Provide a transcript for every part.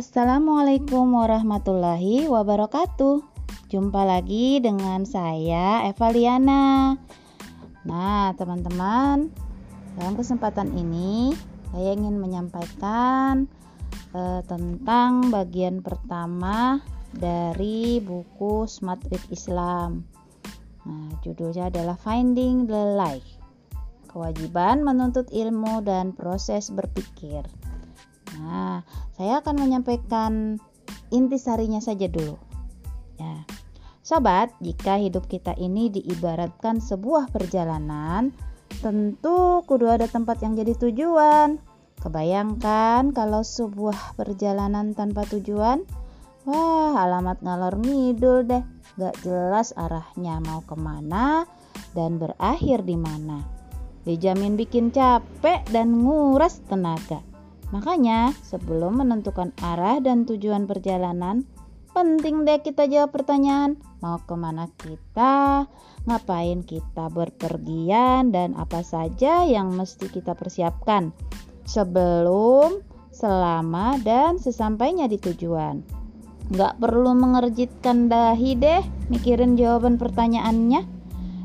Assalamualaikum warahmatullahi wabarakatuh. Jumpa lagi dengan saya Eva Liana. Nah, teman-teman, dalam kesempatan ini saya ingin menyampaikan eh, tentang bagian pertama dari buku Smart with Islam. Nah, judulnya adalah Finding the Light. Kewajiban menuntut ilmu dan proses berpikir. Nah, saya akan menyampaikan intisarinya saja dulu. Ya. Sobat, jika hidup kita ini diibaratkan sebuah perjalanan, tentu kudu ada tempat yang jadi tujuan. Kebayangkan kalau sebuah perjalanan tanpa tujuan? Wah, alamat ngalor ngidul deh. Gak jelas arahnya mau ke mana dan berakhir di mana. Dijamin bikin capek dan nguras tenaga. Makanya, sebelum menentukan arah dan tujuan perjalanan, penting deh kita jawab pertanyaan mau ke mana kita, ngapain kita berpergian, dan apa saja yang mesti kita persiapkan sebelum, selama, dan sesampainya di tujuan. Gak perlu mengerjitkan dahi deh mikirin jawaban pertanyaannya.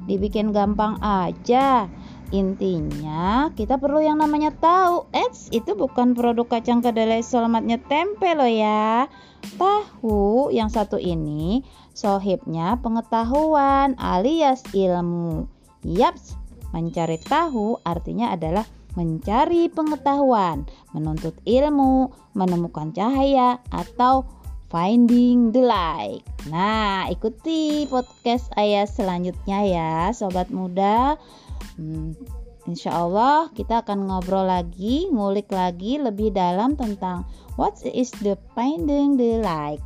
Dibikin gampang aja. Intinya kita perlu yang namanya tahu. Eits, itu bukan produk kacang kedelai selamatnya tempe loh ya. Tahu yang satu ini sohibnya pengetahuan alias ilmu. Yaps, mencari tahu artinya adalah mencari pengetahuan, menuntut ilmu, menemukan cahaya atau finding the light. Nah, ikuti podcast ayah selanjutnya ya, sobat muda. Hmm, insya Allah kita akan ngobrol lagi, ngulik lagi lebih dalam tentang what is the finding the light.